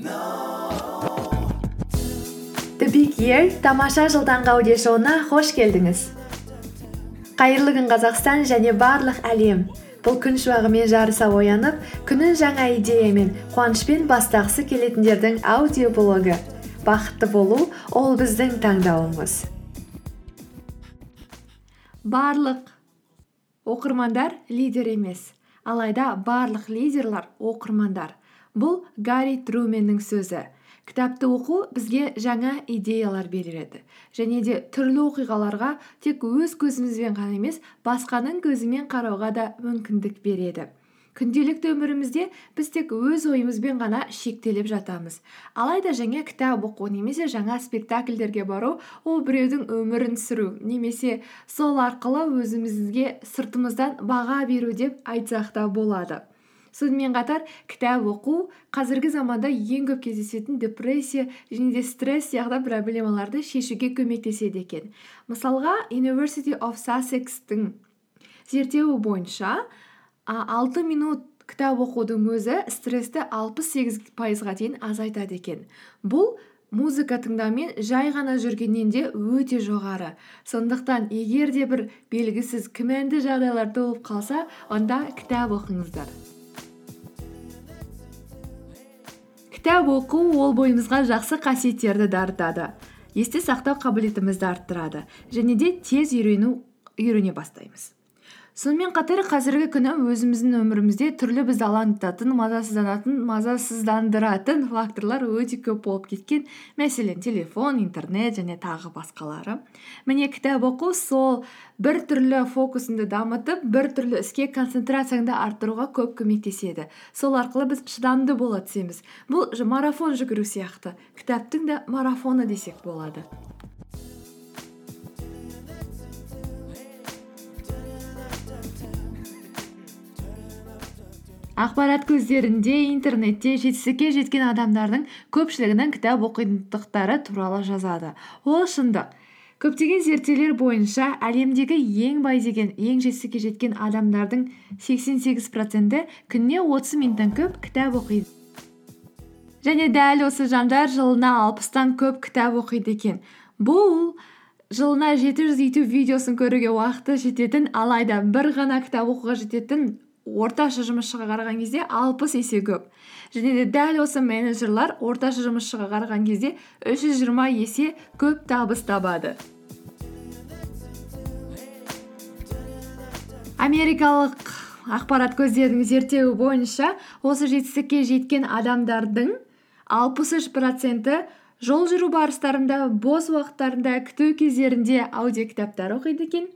the тамаша жыл таңғы аудиошоуына қош келдіңіз. Қайырлы күн қазақстан және барлық әлем. Бұл күн шуағымен жарыса оянып күнін жаңа идеямен қуанышпен бастағысы келетіндердің аудиоблогы. Бақытты болу ол біздің таңдауымыз. Барлық оқырмандар лидер емес. Алайда барлық лидерлар оқырмандар. Бұл гарри труменнің сөзі. Кітапты оқу бізге жаңа идеялар береді және де түрлі оқиғаларға тек өз көзімізбен ғана емес басқаның көзімен қарауға да мүмкіндік береді. Күнделікті өмірімізде біз тек өз ойымызбен ғана шектеліп жатамыз. Алайда жаңа кітап оқу немесе жаңа спектакльдерге бару ол біреудің өмірін сүру немесе сол арқылы өзімізге сыртымыздан баға беру деп айтсақ та болады. Сонымен қатар кітап оқу қазіргі заманда ең көп кездесетін депрессия және де стресс сияқты проблемаларды шешуге көмектеседі екен. Мысалға university of sussexтің зерттеуі бойынша алты минут кітап оқудың өзі стрессті алпыс сегіз пайызға дейін азайтады екен. Бұл музыка тыңдаумен жай ғана жүргеннен де өте жоғары. Сондықтан егер де бір белгісіз күмәнді жағдайлар толып қалса онда кітап оқыңыздар. Кітап оқу ол бойымызға жақсы қасиеттерді дарытады. Есте сақтау қабілетімізді арттырады және де тез үйрене бастаймыз. Сонымен қатар қазіргі күні өзіміздің өмірімізде түрлі бізді алаңдататын мазасыздандыратын факторлар өте көп болып кеткен. Мәселен телефон интернет және тағы басқалары. Міне кітап оқу сол бір түрлі фокусыңды дамытып бір түрлі іске концентрацияңды арттыруға көп көмектеседі. Сол арқылы біз шыдамды бола түсеміз. Бұл марафон жүгіру сияқты. Кітаптың да марафоны десек болады. Ақпарат көздерінде интернетте жетістікке жеткен адамдардың көпшілігінің кітап оқитындықтары туралы жазады. Ол шындық. Көптеген зерттеулер бойынша әлемдегі ең бай деген ең жетістікке жеткен адамдардың сексен сегіз проценті күніне отыз минуттан көп кітап оқиды. Және дәл осы жандар жылына алпыстан көп кітап оқиды екен. Бұл жылына жеті жүз видеосын көруге уақыты жететін алайда бір ғана кітап оқуға жететін орташа жұмысшыға қараған кезде алпыс есе көп. Және де дәл осы менеджерлар орташа жұмысшыға қараған кезде үш жүз жиырма есе көп табыс табады. Америкалық ақпарат көздерінің зерттеуі бойынша осы жетістікке жеткен адамдардың алпыс үш проценті жол жүру барыстарында бос уақыттарында күту кездерінде аудиокітаптар оқиды екен.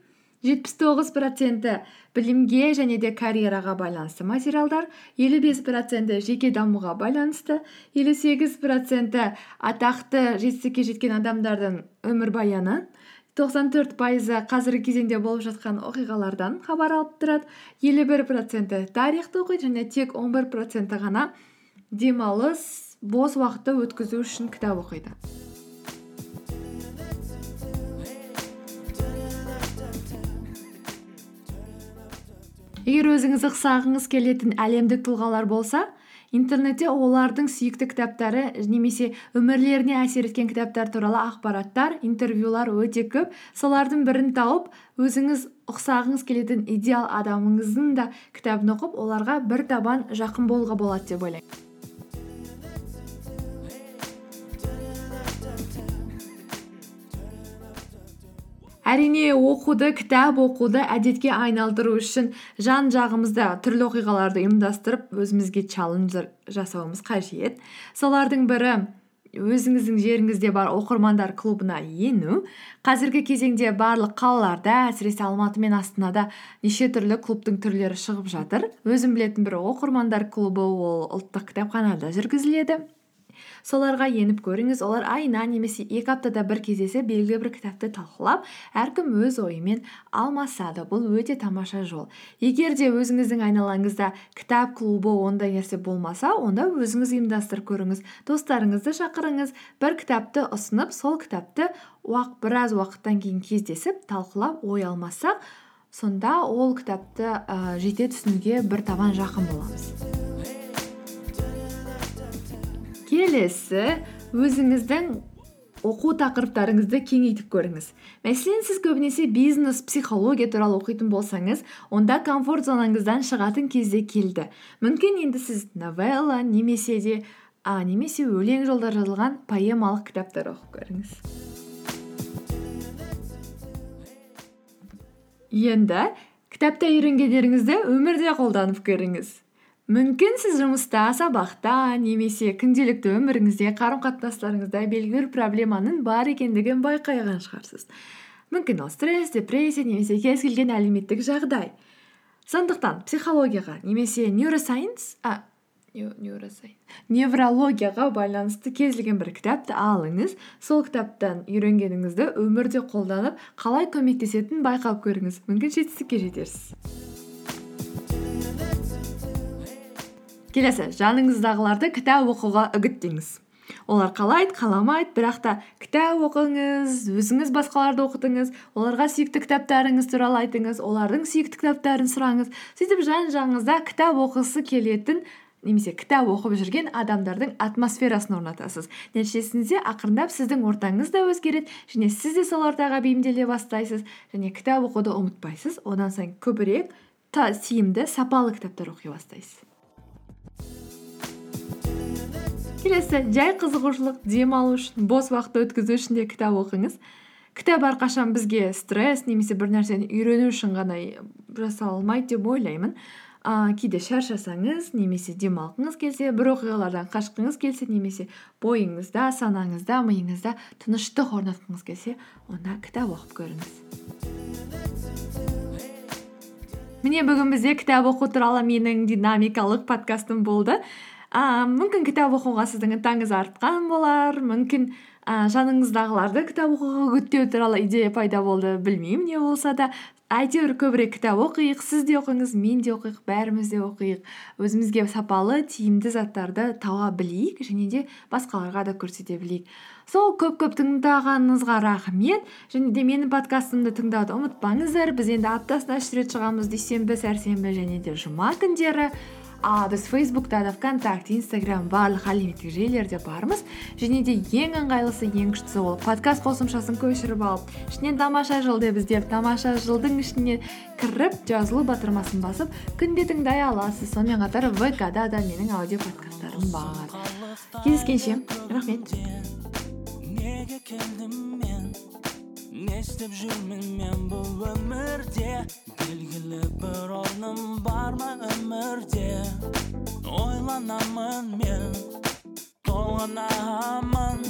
Жетпіс тоғыз проценті білімге және де карьераға байланысты материалдар елу бес проценті жеке дамуға байланысты елу сегіз проценті атақты жетістікке жеткен адамдардың өмірбаяны тоқсан төрт пайызы қазіргі кезеңде болып жатқан оқиғалардан хабар алып тұрады елу бір проценті тарихты оқиды және тек он бір проценті ғана демалыс бос уақытты өткізу үшін кітап оқиды. Егер өзіңіз ұқсағыңыз келетін әлемдік тұлғалар болса интернетте олардың сүйікті кітаптары немесе өмірлеріне әсер еткен кітаптар туралы ақпараттар интервьюлар өте көп. Солардың бірін тауып өзіңіз ұқсағыңыз келетін идеал адамыңыздың да кітабын оқып оларға бір табан жақын болуға болады деп ойлаймын. Әрине оқуды кітап оқуды әдетке айналдыру үшін жан жағымызда түрлі оқиғаларды ұйымдастырып өзімізге челленджер жасауымыз қажет. Солардың бірі өзіңіздің жеріңізде бар оқырмандар клубына ену. Қазіргі кезеңде барлық қалаларда әсіресе алматы мен астанада неше түрлі клубтың түрлері шығып жатыр. Өзім білетін бір оқырмандар клубы ол ұлттық кітапханада жүргізіледі. Соларға еніп көріңіз. Олар айына немесе екі аптада бір кездесіп белгілі бір кітапты талқылап әркім өз ойымен алмасады. Бұл өте тамаша жол. Егер де өзіңіздің айналаңызда кітап клубы ондай нәрсе болмаса онда өзіңіз ұйымдастырып көріңіз достарыңызды шақырыңыз бір кітапты ұсынып сол кітапты уақ, біраз уақыттан кейін кездесіп талқылап ой алмасақ сонда ол кітапты ә, жете түсінуге бір табан жақын боламыз. Келесі өзіңіздің оқу тақырыптарыңызды кеңейтіп көріңіз. Мәселен сіз көбінесе бизнес психология туралы оқитын болсаңыз онда комфорт зонаңыздан шығатын кезде келді. Мүмкін енді сіз новелла немесе де а, немесе өлең жолдар жазылған поэмалық кітаптар оқып көріңіз. Енді кітапта үйренгендеріңізді өмірде қолданып көріңіз. Мүмкін сіз жұмыста сабақта немесе күнделікті өміріңізде қарым қатынастарыңызда белгілі бір проблеманың бар екендігін байқаған шығарсыз. Мүмкін ол стресс депрессия немесе кез келген әлеуметтік жағдай. Сондықтан психологияға немесе неуросайнс а неврологияға байланысты кез келген бір кітапты алыңыз. Сол кітаптан үйренгеніңізді өмірде қолданып қалай көмектесетінін байқап көріңіз. Мүмкін жетістікке жетерсіз. Келесі жаныңыздағыларды кітап оқуға үгіттеңіз. Олар қалайды қаламайды бірақ та кітап оқыңыз өзіңіз басқаларды оқытыңыз оларға сүйікті кітаптарыңыз туралы айтыңыз олардың сүйікті кітаптарын сұраңыз. Сөйтіп жан жағыңызда кітап оқысы келетін немесе кітап оқып жүрген адамдардың атмосферасын орнатасыз. Нәтижесінде ақырындап сіздің ортаңыз да өзгереді және сіз де сол ортаға бейімделе бастайсыз және кітап оқуды ұмытпайсыз. Одан сайын көбірек тиімді сапалы кітаптар оқи бастайсыз. Келесі жай қызығушылық демалу үшін бос уақытты өткізу үшін де кітап оқыңыз. Кітап әрқашан бізге стресс немесе бір нәрсені үйрену үшін ғана жасалмайды деп ойлаймын. Ә, кейде шаршасаңыз немесе демалғыңыз келсе бір оқиғалардан қашқыңыз келсе немесе бойыңызда санаңызда миыңызда тыныштық орнатқыңыз келсе онда кітап оқып көріңіз. Міне бүгін бізде кітап оқу туралы менің динамикалық подкастым болды. Ііі мүмкін кітап оқуға сіздің ынтаңыз артқан болар мүмкін і жаныңыздағыларды кітап оқуға үгіттеу туралы идея пайда болды білмеймін не болса да. Әйтеуір көбірек кітап оқиық сіз де оқыңыз мен де оқиық бәріміз де оқиық. Өзімізге сапалы тиімді заттарды таба білейік және де басқаларға да көрсете білейік. Сол көп көп тыңдағаныңызға рахмет. Және де менің подкастымды тыңдауды ұмытпаңыздар. Біз енді аптасына үш рет шығамыз дүйсенбі сәрсенбі және де жұма күндері. А біз фейсбукта да вконтакте инстаграм барлық әлеуметтік желілерде бармыз. Және де ең ыңғайлысы ең күштісі ол подкаст қосымшасын көшіріп алып ішінен тамаша жыл деп іздеп тамаша жылдың ішіне кіріп жазылу батырмасын басып күнде тыңдай аласыз. Сонымен қатар вкда да менің аудио подкасттарым бар. Кездескенше рахмет. Неге келдім мен? не істеп жүрмін мен бұл өмірде белгілі бір орным бар ма өмірде ойланамын мен толғанамын